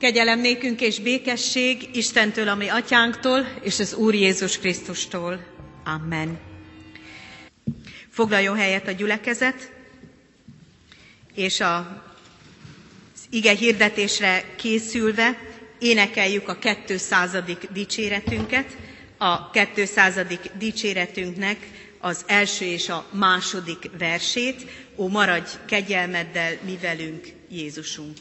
Kegyelem nékünk és békesség Istentől, ami atyánktól, és az Úr Jézus Krisztustól. Amen. Foglaljon helyet a gyülekezet, és a, ige hirdetésre készülve énekeljük a 200. dicséretünket. A 200. dicséretünknek az első és a második versét. Ó, maradj kegyelmeddel mi velünk, Jézusunk.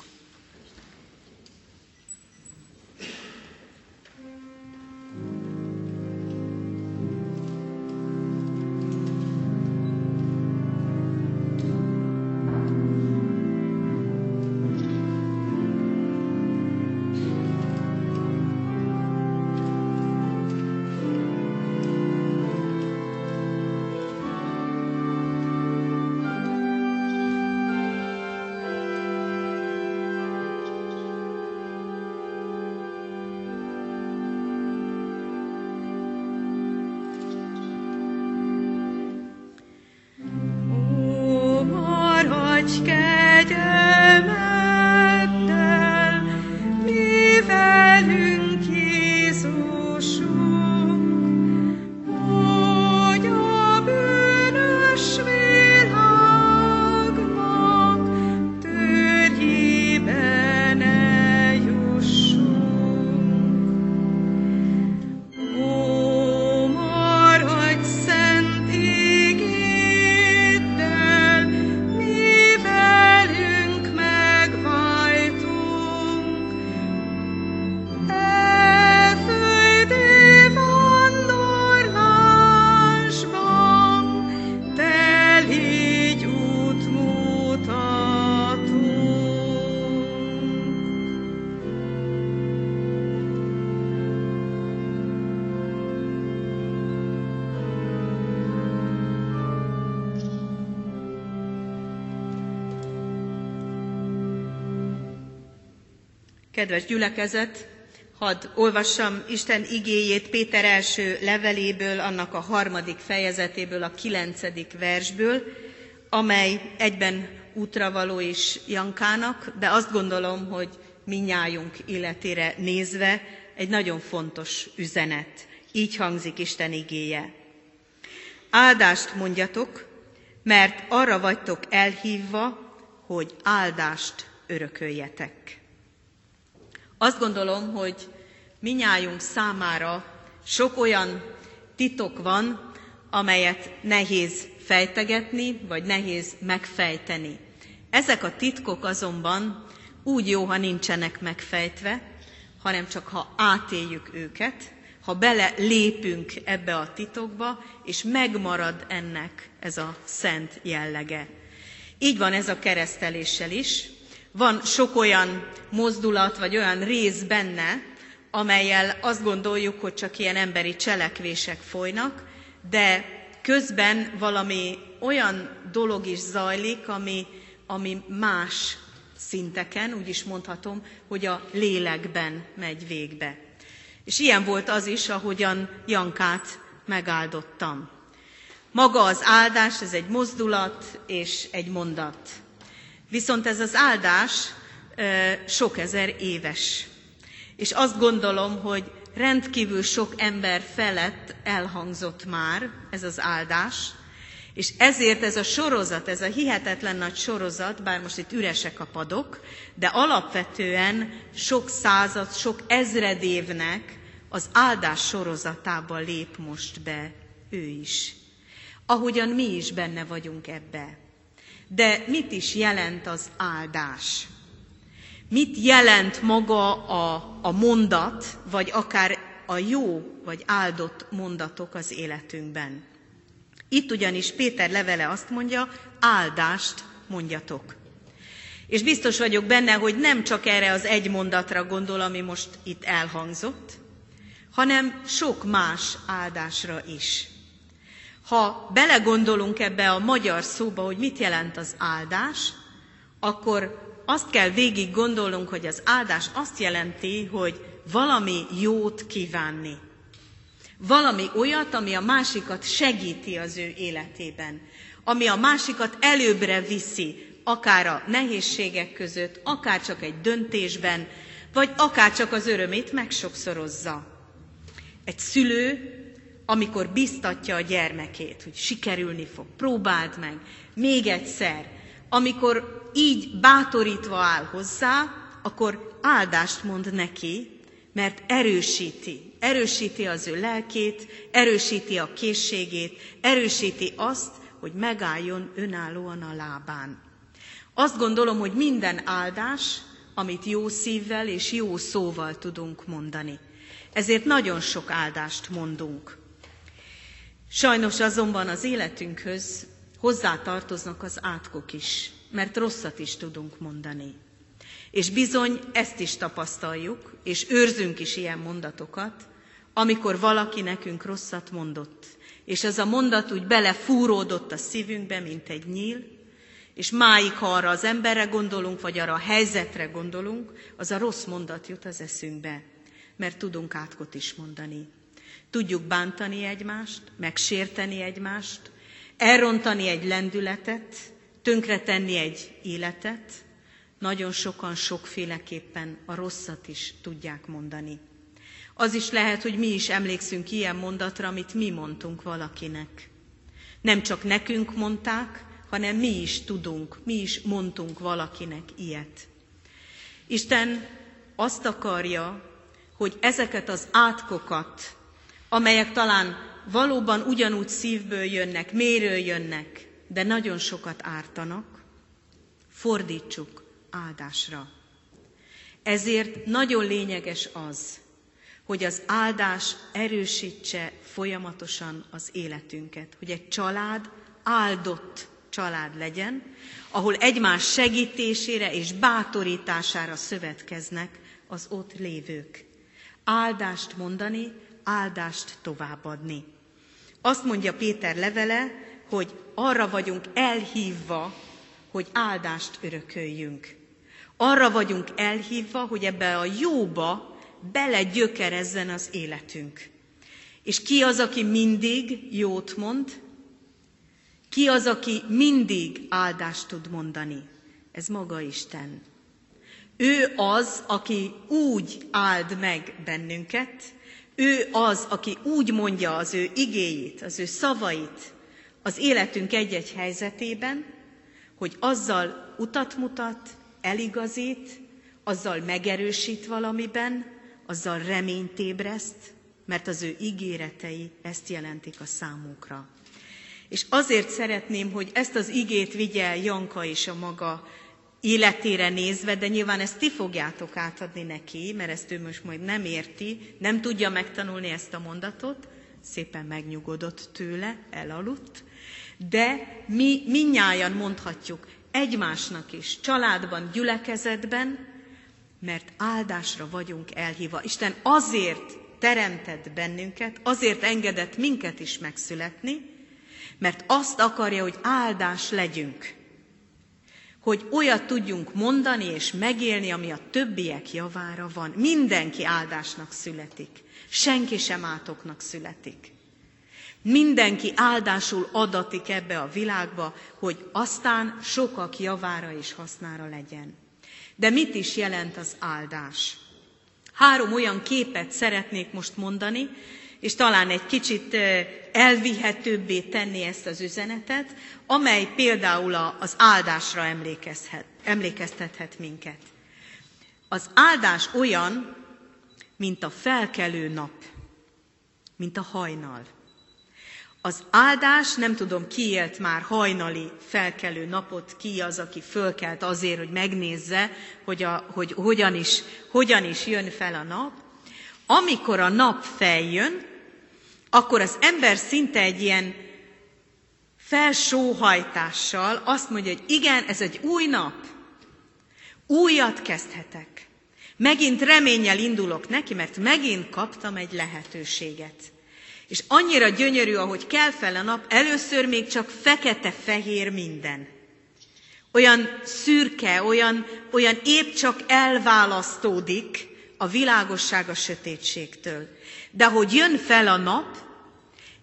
Kedves gyülekezet, hadd olvassam Isten igéjét Péter első leveléből, annak a harmadik fejezetéből, a kilencedik versből, amely egyben útravaló is Jankának, de azt gondolom, hogy minnyájunk életére nézve egy nagyon fontos üzenet. Így hangzik Isten igéje. Áldást mondjatok, mert arra vagytok elhívva, hogy áldást örököljetek. Azt gondolom, hogy minnyájunk számára sok olyan titok van, amelyet nehéz fejtegetni, vagy nehéz megfejteni. Ezek a titkok azonban úgy jó, ha nincsenek megfejtve, hanem csak ha átéljük őket, ha bele lépünk ebbe a titokba, és megmarad ennek ez a szent jellege. Így van ez a kereszteléssel is, van sok olyan mozdulat, vagy olyan rész benne, amelyel azt gondoljuk, hogy csak ilyen emberi cselekvések folynak, de közben valami olyan dolog is zajlik, ami, ami más szinteken, úgy is mondhatom, hogy a lélekben megy végbe. És ilyen volt az is, ahogyan Jankát megáldottam. Maga az áldás, ez egy mozdulat és egy mondat. Viszont ez az áldás sok ezer éves. És azt gondolom, hogy rendkívül sok ember felett elhangzott már ez az áldás, és ezért ez a sorozat, ez a hihetetlen nagy sorozat, bár most itt üresek a padok, de alapvetően sok század, sok ezred évnek az áldás sorozatába lép most be ő is. Ahogyan mi is benne vagyunk ebbe. De mit is jelent az áldás? Mit jelent maga a, a mondat, vagy akár a jó vagy áldott mondatok az életünkben? Itt ugyanis Péter levele azt mondja, áldást mondjatok. És biztos vagyok benne, hogy nem csak erre az egy mondatra gondol, ami most itt elhangzott, hanem sok más áldásra is. Ha belegondolunk ebbe a magyar szóba, hogy mit jelent az áldás, akkor azt kell végig gondolnunk, hogy az áldás azt jelenti, hogy valami jót kívánni. Valami olyat, ami a másikat segíti az ő életében, ami a másikat előbbre viszi, akár a nehézségek között, akár csak egy döntésben, vagy akár csak az örömét megsokszorozza. Egy szülő, amikor biztatja a gyermekét, hogy sikerülni fog, próbáld meg, még egyszer, amikor így bátorítva áll hozzá, akkor áldást mond neki, mert erősíti, erősíti az ő lelkét, erősíti a készségét, erősíti azt, hogy megálljon önállóan a lábán. Azt gondolom, hogy minden áldás, amit jó szívvel és jó szóval tudunk mondani. Ezért nagyon sok áldást mondunk. Sajnos azonban az életünkhöz hozzátartoznak az átkok is, mert rosszat is tudunk mondani. És bizony ezt is tapasztaljuk, és őrzünk is ilyen mondatokat, amikor valaki nekünk rosszat mondott, és ez a mondat úgy belefúródott a szívünkbe, mint egy nyíl, és máig, ha arra az emberre gondolunk, vagy arra a helyzetre gondolunk, az a rossz mondat jut az eszünkbe, mert tudunk átkot is mondani. Tudjuk bántani egymást, megsérteni egymást, elrontani egy lendületet, tönkretenni egy életet, nagyon sokan sokféleképpen a rosszat is tudják mondani. Az is lehet, hogy mi is emlékszünk ilyen mondatra, amit mi mondtunk valakinek. Nem csak nekünk mondták, hanem mi is tudunk, mi is mondtunk valakinek ilyet. Isten azt akarja, hogy ezeket az átkokat, amelyek talán valóban ugyanúgy szívből jönnek, méről jönnek, de nagyon sokat ártanak, fordítsuk áldásra. Ezért nagyon lényeges az, hogy az áldás erősítse folyamatosan az életünket, hogy egy család áldott család legyen, ahol egymás segítésére és bátorítására szövetkeznek az ott lévők. Áldást mondani, áldást továbbadni. Azt mondja Péter levele, hogy arra vagyunk elhívva, hogy áldást örököljünk. Arra vagyunk elhívva, hogy ebbe a jóba belegyökerezzen az életünk. És ki az, aki mindig jót mond? Ki az, aki mindig áldást tud mondani? Ez maga Isten. Ő az, aki úgy áld meg bennünket, ő az, aki úgy mondja az ő igéjét, az ő szavait az életünk egy-egy helyzetében, hogy azzal utat mutat, eligazít, azzal megerősít valamiben, azzal reményt ébreszt, mert az ő ígéretei ezt jelentik a számunkra. És azért szeretném, hogy ezt az igét vigye Janka is a maga életére nézve, de nyilván ezt ti fogjátok átadni neki, mert ezt ő most majd nem érti, nem tudja megtanulni ezt a mondatot, szépen megnyugodott tőle, elaludt, de mi minnyáján mondhatjuk egymásnak is, családban, gyülekezetben, mert áldásra vagyunk elhívva. Isten azért teremtett bennünket, azért engedett minket is megszületni, mert azt akarja, hogy áldás legyünk. Hogy olyat tudjunk mondani és megélni, ami a többiek javára van. Mindenki áldásnak születik. Senki sem átoknak születik. Mindenki áldásul adatik ebbe a világba, hogy aztán sokak javára és hasznára legyen. De mit is jelent az áldás? Három olyan képet szeretnék most mondani, és talán egy kicsit elvihetőbbé tenni ezt az üzenetet, amely például az áldásra emlékeztethet minket. Az áldás olyan, mint a felkelő nap, mint a hajnal. Az áldás, nem tudom, ki élt már hajnali felkelő napot, ki az, aki fölkelt azért, hogy megnézze, hogy, a, hogy hogyan, is, hogyan is jön fel a nap. Amikor a nap feljön, akkor az ember szinte egy ilyen felsóhajtással azt mondja, hogy igen, ez egy új nap, újat kezdhetek. Megint reménnyel indulok neki, mert megint kaptam egy lehetőséget. És annyira gyönyörű, ahogy kell fel a nap, először még csak fekete-fehér minden. Olyan szürke, olyan, olyan épp csak elválasztódik a világosság a sötétségtől. De hogy jön fel a nap,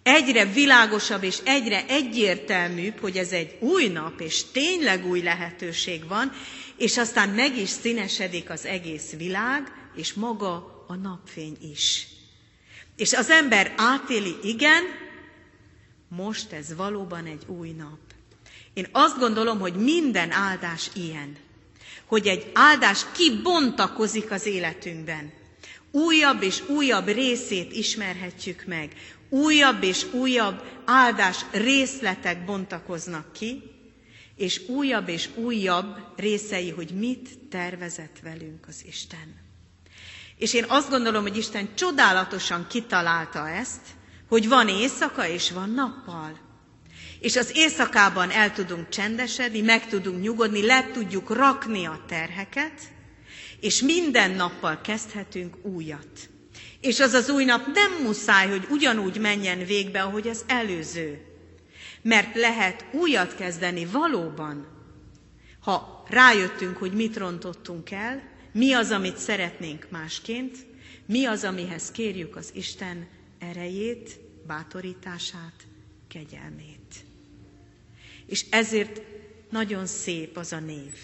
egyre világosabb és egyre egyértelműbb, hogy ez egy új nap, és tényleg új lehetőség van, és aztán meg is színesedik az egész világ, és maga a napfény is. És az ember átéli, igen, most ez valóban egy új nap. Én azt gondolom, hogy minden áldás ilyen, hogy egy áldás kibontakozik az életünkben. Újabb és újabb részét ismerhetjük meg. Újabb és újabb áldás részletek bontakoznak ki, és újabb és újabb részei, hogy mit tervezett velünk az Isten. És én azt gondolom, hogy Isten csodálatosan kitalálta ezt, hogy van éjszaka és van nappal. És az éjszakában el tudunk csendesedni, meg tudunk nyugodni, le tudjuk rakni a terheket, és minden nappal kezdhetünk újat. És az az új nap nem muszáj, hogy ugyanúgy menjen végbe, ahogy az előző. Mert lehet újat kezdeni valóban, ha rájöttünk, hogy mit rontottunk el, mi az, amit szeretnénk másként, mi az, amihez kérjük az Isten erejét, bátorítását, kegyelmét. És ezért nagyon szép az a név,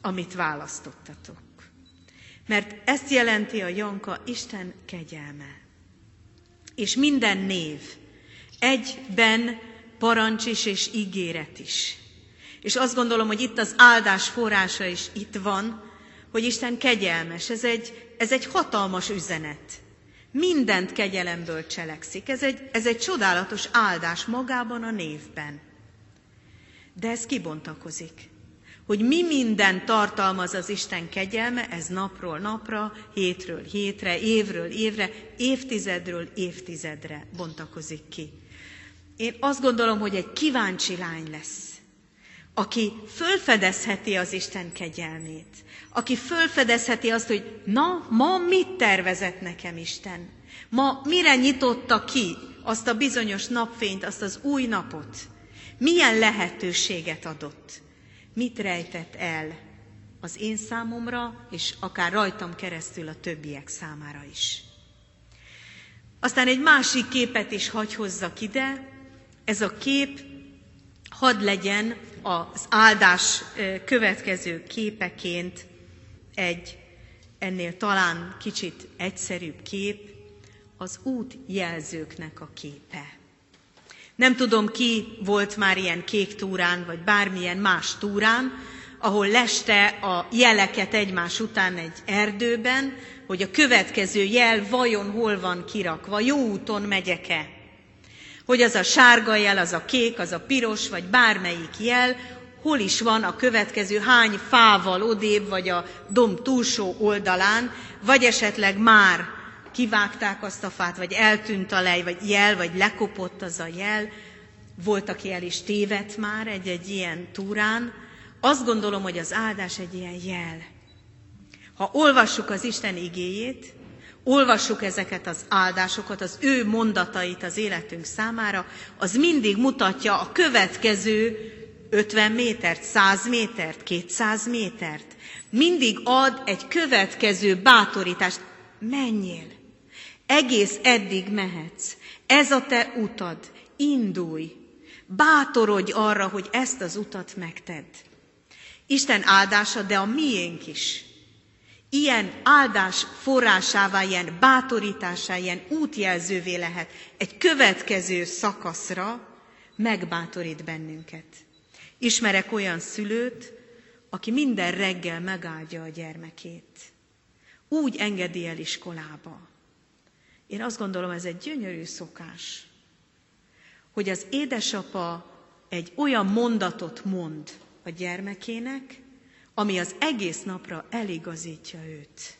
amit választottatok. Mert ezt jelenti a Janka Isten kegyelme. És minden név egyben parancs is és ígéret is. És azt gondolom, hogy itt az áldás forrása is itt van, hogy Isten kegyelmes. Ez egy, ez egy hatalmas üzenet. Mindent kegyelemből cselekszik. Ez egy, ez egy csodálatos áldás magában a névben. De ez kibontakozik. Hogy mi minden tartalmaz az Isten kegyelme, ez napról napra, hétről hétre, évről évre, évtizedről évtizedre bontakozik ki. Én azt gondolom, hogy egy kíváncsi lány lesz, aki fölfedezheti az Isten kegyelmét, aki fölfedezheti azt, hogy na, ma mit tervezett nekem Isten? Ma mire nyitotta ki azt a bizonyos napfényt, azt az új napot? Milyen lehetőséget adott? Mit rejtett el az én számomra, és akár rajtam keresztül a többiek számára is? Aztán egy másik képet is hagy hozzak ide. Ez a kép hadd legyen az áldás következő képeként egy ennél talán kicsit egyszerűbb kép, az útjelzőknek a képe. Nem tudom, ki volt már ilyen kék túrán, vagy bármilyen más túrán, ahol leste a jeleket egymás után egy erdőben, hogy a következő jel vajon hol van kirakva, jó úton megyek-e. Hogy az a sárga jel, az a kék, az a piros, vagy bármelyik jel, hol is van a következő hány fával odébb, vagy a domb túlsó oldalán, vagy esetleg már kivágták azt a fát, vagy eltűnt a lej, vagy jel, vagy lekopott az a jel, volt, aki el is tévedt már egy-egy ilyen túrán. Azt gondolom, hogy az áldás egy ilyen jel. Ha olvassuk az Isten igéjét, olvassuk ezeket az áldásokat, az ő mondatait az életünk számára, az mindig mutatja a következő 50 métert, 100 métert, 200 métert. Mindig ad egy következő bátorítást. Menjél! Egész eddig mehetsz. Ez a te utad. Indulj! Bátorodj arra, hogy ezt az utat megtedd. Isten áldása, de a miénk is. Ilyen áldás forrásává, ilyen bátorításá, ilyen útjelzővé lehet egy következő szakaszra, megbátorít bennünket. Ismerek olyan szülőt, aki minden reggel megáldja a gyermekét. Úgy engedi el iskolába. Én azt gondolom, ez egy gyönyörű szokás, hogy az édesapa egy olyan mondatot mond a gyermekének, ami az egész napra eligazítja őt.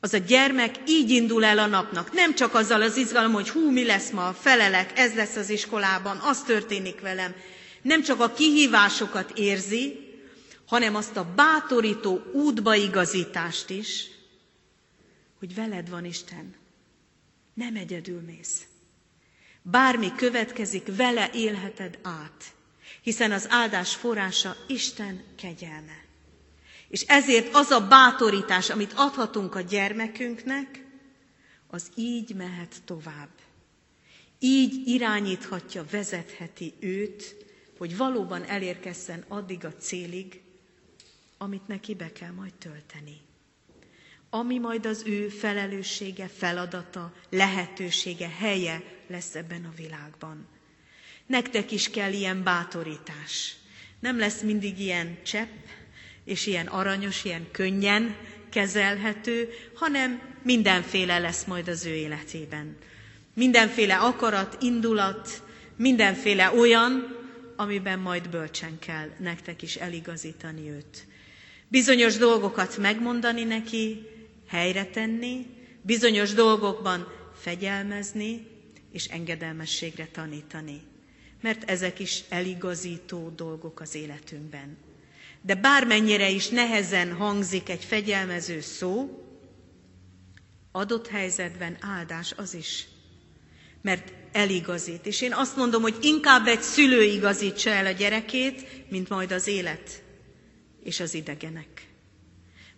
Az a gyermek így indul el a napnak, nem csak azzal az izgalom, hogy hú, mi lesz ma, felelek, ez lesz az iskolában, az történik velem, nem csak a kihívásokat érzi, hanem azt a bátorító útbaigazítást is, hogy veled van Isten. Nem egyedül mész. Bármi következik, vele élheted át, hiszen az áldás forrása Isten kegyelme. És ezért az a bátorítás, amit adhatunk a gyermekünknek, az így mehet tovább. Így irányíthatja, vezetheti őt hogy valóban elérkezzen addig a célig, amit neki be kell majd tölteni. Ami majd az ő felelőssége, feladata, lehetősége, helye lesz ebben a világban. Nektek is kell ilyen bátorítás. Nem lesz mindig ilyen csepp, és ilyen aranyos, ilyen könnyen kezelhető, hanem mindenféle lesz majd az ő életében. Mindenféle akarat, indulat, mindenféle olyan, amiben majd bölcsen kell nektek is eligazítani őt. Bizonyos dolgokat megmondani neki, helyre tenni, bizonyos dolgokban fegyelmezni és engedelmességre tanítani. Mert ezek is eligazító dolgok az életünkben. De bármennyire is nehezen hangzik egy fegyelmező szó, adott helyzetben áldás az is, mert eligazít. És én azt mondom, hogy inkább egy szülő igazítsa el a gyerekét, mint majd az élet és az idegenek.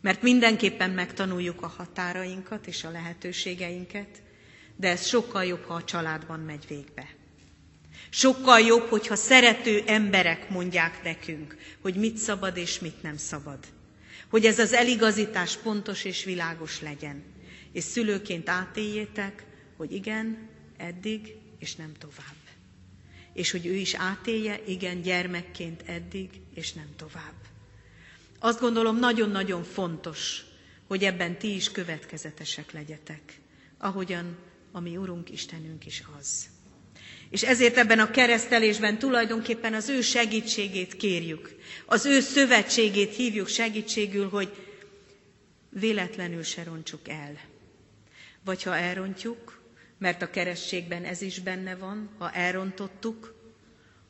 Mert mindenképpen megtanuljuk a határainkat és a lehetőségeinket, de ez sokkal jobb, ha a családban megy végbe. Sokkal jobb, hogyha szerető emberek mondják nekünk, hogy mit szabad és mit nem szabad. Hogy ez az eligazítás pontos és világos legyen. És szülőként átéljétek, hogy igen, eddig és nem tovább. És hogy ő is átélje, igen, gyermekként eddig és nem tovább. Azt gondolom nagyon-nagyon fontos, hogy ebben ti is következetesek legyetek, ahogyan a mi Urunk Istenünk is az. És ezért ebben a keresztelésben tulajdonképpen az ő segítségét kérjük, az ő szövetségét hívjuk segítségül, hogy véletlenül se roncsuk el. Vagy ha elrontjuk, mert a keresztségben ez is benne van, ha elrontottuk,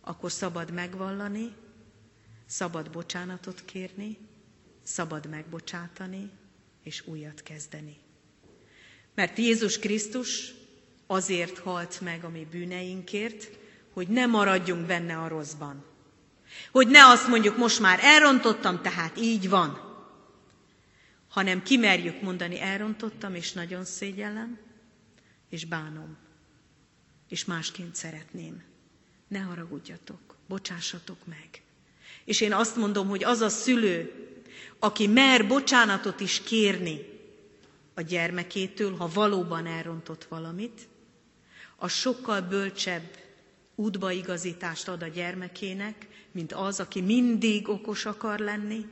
akkor szabad megvallani, szabad bocsánatot kérni, szabad megbocsátani, és újat kezdeni. Mert Jézus Krisztus azért halt meg a mi bűneinkért, hogy ne maradjunk benne a rosszban. Hogy ne azt mondjuk, most már elrontottam, tehát így van. Hanem kimerjük mondani, elrontottam, és nagyon szégyellem, és bánom, és másként szeretném. Ne haragudjatok, bocsássatok meg. És én azt mondom, hogy az a szülő, aki mer bocsánatot is kérni a gyermekétől, ha valóban elrontott valamit, az sokkal bölcsebb útbaigazítást ad a gyermekének, mint az, aki mindig okos akar lenni,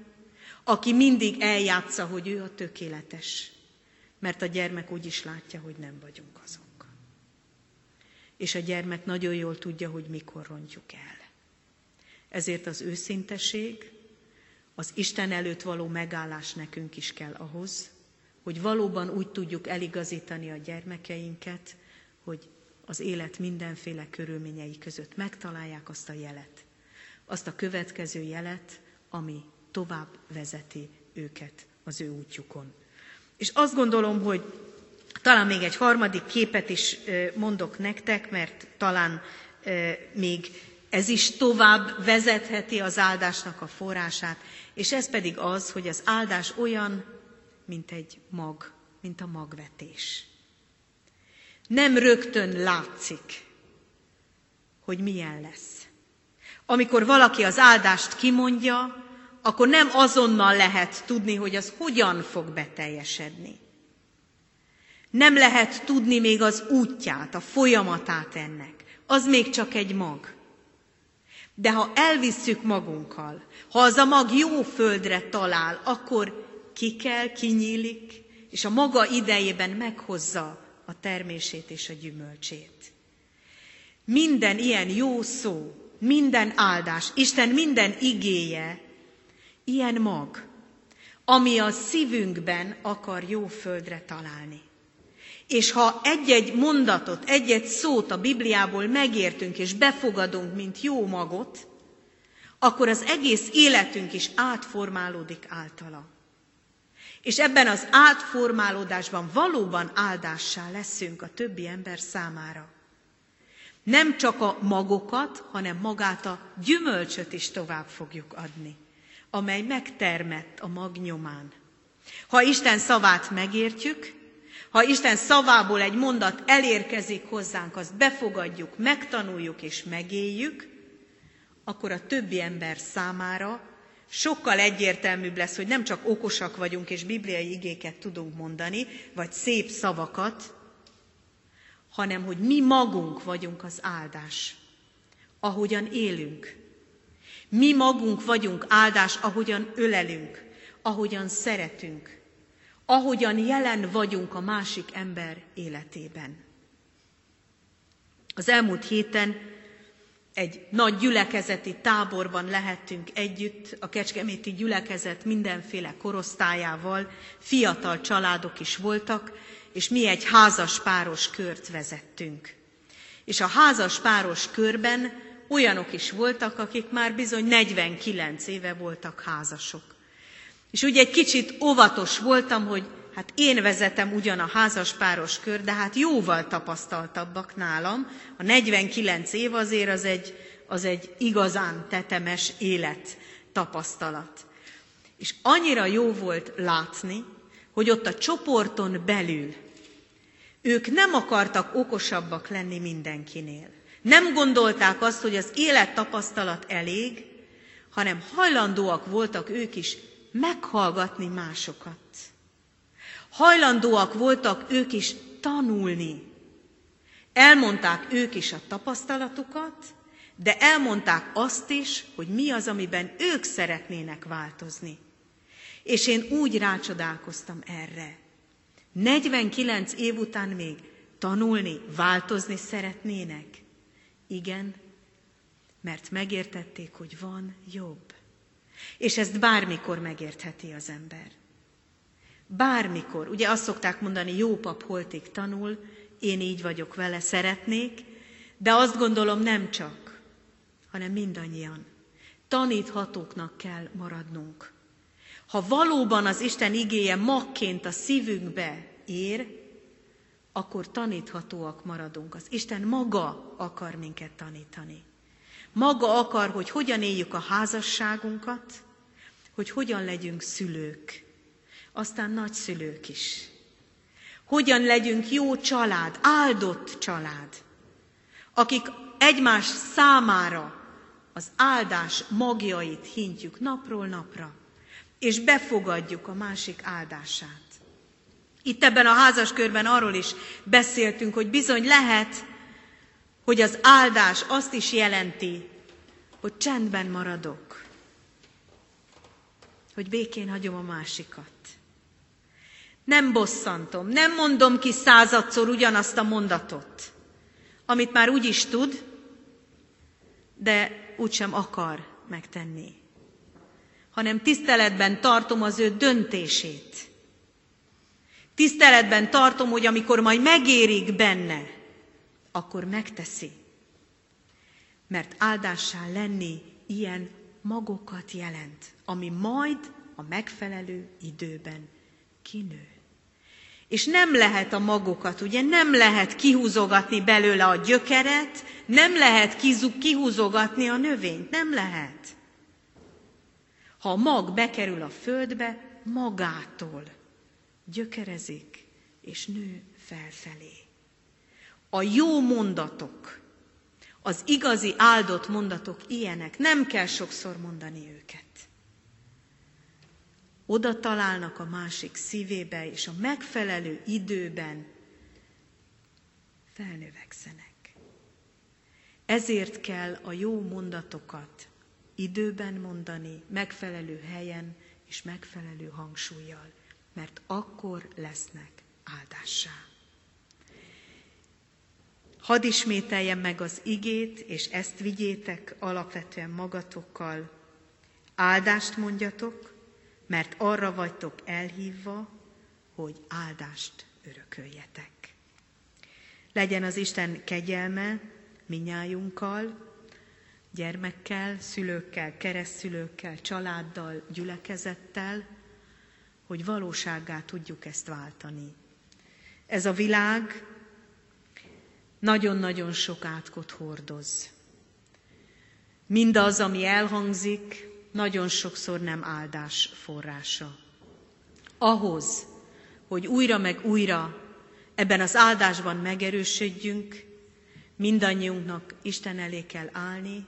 aki mindig eljátsza, hogy ő a tökéletes, mert a gyermek úgy is látja, hogy nem vagyunk azok. És a gyermek nagyon jól tudja, hogy mikor rontjuk el. Ezért az őszinteség, az Isten előtt való megállás nekünk is kell ahhoz, hogy valóban úgy tudjuk eligazítani a gyermekeinket, hogy az élet mindenféle körülményei között megtalálják azt a jelet, azt a következő jelet, ami tovább vezeti őket az ő útjukon. És azt gondolom, hogy talán még egy harmadik képet is mondok nektek, mert talán még ez is tovább vezetheti az áldásnak a forrását, és ez pedig az, hogy az áldás olyan, mint egy mag, mint a magvetés. Nem rögtön látszik, hogy milyen lesz. Amikor valaki az áldást kimondja, akkor nem azonnal lehet tudni, hogy az hogyan fog beteljesedni. Nem lehet tudni még az útját, a folyamatát ennek. Az még csak egy mag. De ha elvisszük magunkkal, ha az a mag jó földre talál, akkor ki kell, kinyílik, és a maga idejében meghozza a termését és a gyümölcsét. Minden ilyen jó szó, minden áldás, Isten minden igéje, ilyen mag, ami a szívünkben akar jó földre találni. És ha egy-egy mondatot, egy-egy szót a Bibliából megértünk és befogadunk, mint jó magot, akkor az egész életünk is átformálódik általa. És ebben az átformálódásban valóban áldássá leszünk a többi ember számára. Nem csak a magokat, hanem magát a gyümölcsöt is tovább fogjuk adni, amely megtermett a mag nyomán. Ha Isten szavát megértjük, ha Isten szavából egy mondat elérkezik hozzánk, azt befogadjuk, megtanuljuk és megéljük, akkor a többi ember számára sokkal egyértelműbb lesz, hogy nem csak okosak vagyunk és bibliai igéket tudunk mondani, vagy szép szavakat, hanem hogy mi magunk vagyunk az áldás, ahogyan élünk. Mi magunk vagyunk áldás, ahogyan ölelünk, ahogyan szeretünk, ahogyan jelen vagyunk a másik ember életében. Az elmúlt héten egy nagy gyülekezeti táborban lehettünk együtt, a Kecskeméti gyülekezet mindenféle korosztályával, fiatal családok is voltak, és mi egy házas páros kört vezettünk. És a házas páros körben olyanok is voltak, akik már bizony 49 éve voltak házasok. És úgy egy kicsit óvatos voltam, hogy hát én vezetem ugyan a házaspáros kör, de hát jóval tapasztaltabbak nálam. A 49 év azért az egy, az egy igazán tetemes élet tapasztalat. És annyira jó volt látni, hogy ott a csoporton belül ők nem akartak okosabbak lenni mindenkinél. Nem gondolták azt, hogy az élettapasztalat elég, hanem hajlandóak voltak ők is meghallgatni másokat. Hajlandóak voltak ők is tanulni. Elmondták ők is a tapasztalatukat, de elmondták azt is, hogy mi az, amiben ők szeretnének változni. És én úgy rácsodálkoztam erre. 49 év után még tanulni, változni szeretnének? Igen, mert megértették, hogy van jobb. És ezt bármikor megértheti az ember. Bármikor. Ugye azt szokták mondani, jó pap holtig tanul, én így vagyok vele, szeretnék, de azt gondolom nem csak, hanem mindannyian. Taníthatóknak kell maradnunk. Ha valóban az Isten igéje magként a szívünkbe ér, akkor taníthatóak maradunk. Az Isten maga akar minket tanítani. Maga akar, hogy hogyan éljük a házasságunkat, hogy hogyan legyünk szülők, aztán nagyszülők is. Hogyan legyünk jó család, áldott család, akik egymás számára az áldás magjait hintjük napról napra, és befogadjuk a másik áldását. Itt ebben a házaskörben arról is beszéltünk, hogy bizony lehet, hogy az áldás azt is jelenti, hogy csendben maradok, hogy békén hagyom a másikat. Nem bosszantom, nem mondom ki századszor ugyanazt a mondatot, amit már úgy is tud, de úgysem akar megtenni, hanem tiszteletben tartom az ő döntését. Tiszteletben tartom, hogy amikor majd megérik benne, akkor megteszi. Mert áldássá lenni ilyen magokat jelent, ami majd a megfelelő időben kinő. És nem lehet a magokat, ugye nem lehet kihúzogatni belőle a gyökeret, nem lehet kihúzogatni a növényt, nem lehet. Ha a mag bekerül a földbe, magától gyökerezik és nő felfelé. A jó mondatok, az igazi áldott mondatok ilyenek, nem kell sokszor mondani őket oda találnak a másik szívébe, és a megfelelő időben felnövekszenek. Ezért kell a jó mondatokat időben mondani, megfelelő helyen és megfelelő hangsúlyjal, mert akkor lesznek áldássá. Hadd ismételjem meg az igét, és ezt vigyétek alapvetően magatokkal. Áldást mondjatok, mert arra vagytok elhívva, hogy áldást örököljetek. Legyen az Isten kegyelme minnyájunkkal, gyermekkel, szülőkkel, keresztülőkkel, családdal, gyülekezettel, hogy valósággá tudjuk ezt váltani. Ez a világ nagyon-nagyon sok átkot hordoz. Mindaz, ami elhangzik, nagyon sokszor nem áldás forrása. Ahhoz, hogy újra meg újra ebben az áldásban megerősödjünk, mindannyiunknak Isten elé kell állni,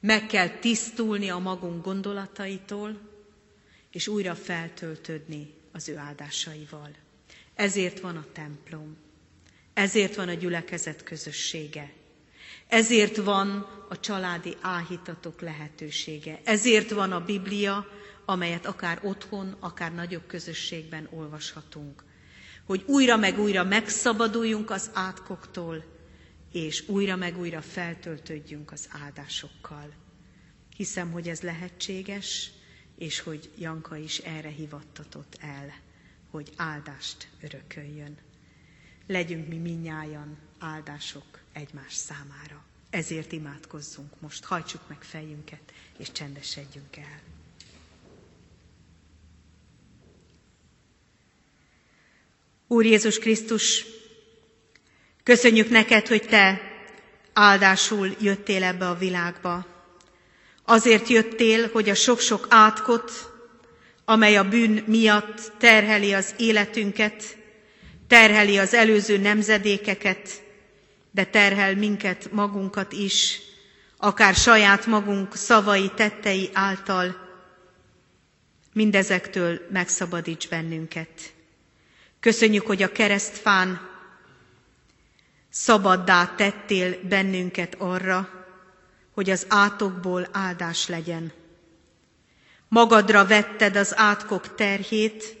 meg kell tisztulni a magunk gondolataitól, és újra feltöltődni az ő áldásaival. Ezért van a templom, ezért van a gyülekezet közössége, ezért van a családi áhítatok lehetősége, ezért van a Biblia, amelyet akár otthon, akár nagyobb közösségben olvashatunk. Hogy újra meg újra megszabaduljunk az átkoktól, és újra meg újra feltöltődjünk az áldásokkal. Hiszem, hogy ez lehetséges, és hogy Janka is erre hivattatott el, hogy áldást örököljön. Legyünk mi minnyájan áldások egymás számára. Ezért imádkozzunk most, hajtsuk meg fejünket, és csendesedjünk el. Úr Jézus Krisztus, köszönjük neked, hogy te áldásul jöttél ebbe a világba. Azért jöttél, hogy a sok-sok átkot, amely a bűn miatt terheli az életünket, terheli az előző nemzedékeket, de terhel minket magunkat is, akár saját magunk szavai, tettei által, mindezektől megszabadíts bennünket. Köszönjük, hogy a keresztfán szabaddá tettél bennünket arra, hogy az átokból áldás legyen. Magadra vetted az átkok terhét,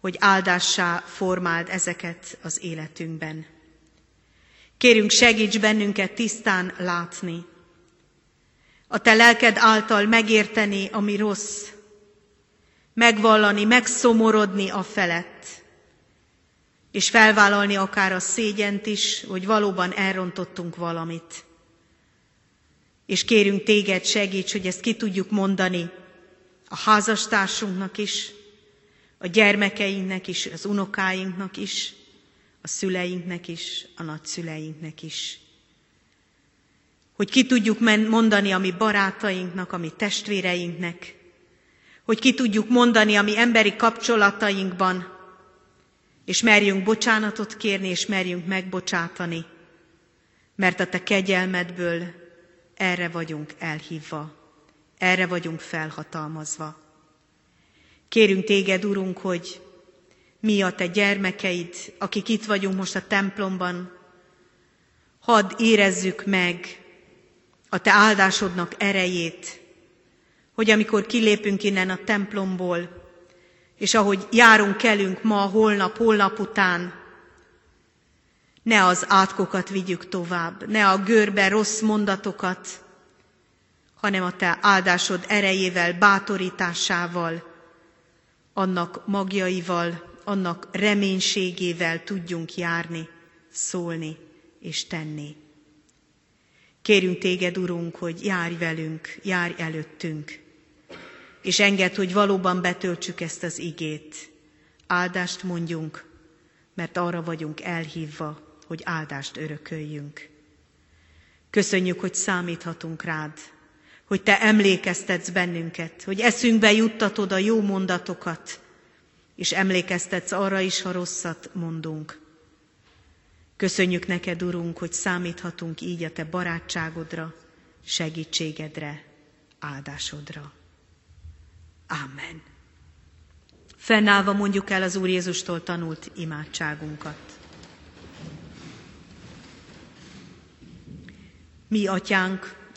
hogy áldássá formáld ezeket az életünkben. Kérünk, segíts bennünket tisztán látni, a te lelked által megérteni, ami rossz, megvallani, megszomorodni a felett, és felvállalni akár a szégyent is, hogy valóban elrontottunk valamit. És kérünk téged, segíts, hogy ezt ki tudjuk mondani a házastársunknak is, a gyermekeinknek is, az unokáinknak is, a szüleinknek is, a nagyszüleinknek is. Hogy ki tudjuk mondani a mi barátainknak, a mi testvéreinknek, hogy ki tudjuk mondani a mi emberi kapcsolatainkban, és merjünk bocsánatot kérni, és merjünk megbocsátani, mert a te kegyelmedből erre vagyunk elhívva, erre vagyunk felhatalmazva. Kérünk téged, Urunk, hogy mi a te gyermekeid, akik itt vagyunk most a templomban, hadd érezzük meg a te áldásodnak erejét, hogy amikor kilépünk innen a templomból, és ahogy járunk, kelünk ma, holnap, holnap után, ne az átkokat vigyük tovább, ne a görbe rossz mondatokat, hanem a te áldásod erejével, bátorításával, annak magjaival, annak reménységével tudjunk járni, szólni és tenni. Kérünk téged, Urunk, hogy járj velünk, járj előttünk, és enged, hogy valóban betöltsük ezt az igét. Áldást mondjunk, mert arra vagyunk elhívva, hogy áldást örököljünk. Köszönjük, hogy számíthatunk rád, hogy te emlékeztetsz bennünket, hogy eszünkbe juttatod a jó mondatokat, és emlékeztetsz arra is, ha rosszat mondunk. Köszönjük neked, Urunk, hogy számíthatunk így a te barátságodra, segítségedre, áldásodra. Amen. Fennállva mondjuk el az Úr Jézustól tanult imádságunkat. Mi, atyánk,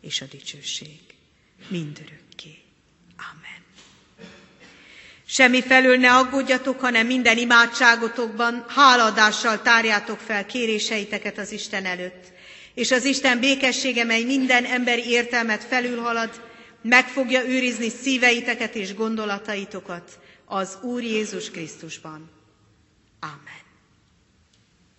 és a dicsőség mindörökké. Amen. Semmi felől ne aggódjatok, hanem minden imádságotokban háladással tárjátok fel kéréseiteket az Isten előtt. És az Isten békessége, mely minden emberi értelmet felülhalad, meg fogja őrizni szíveiteket és gondolataitokat az Úr Jézus Krisztusban. Amen.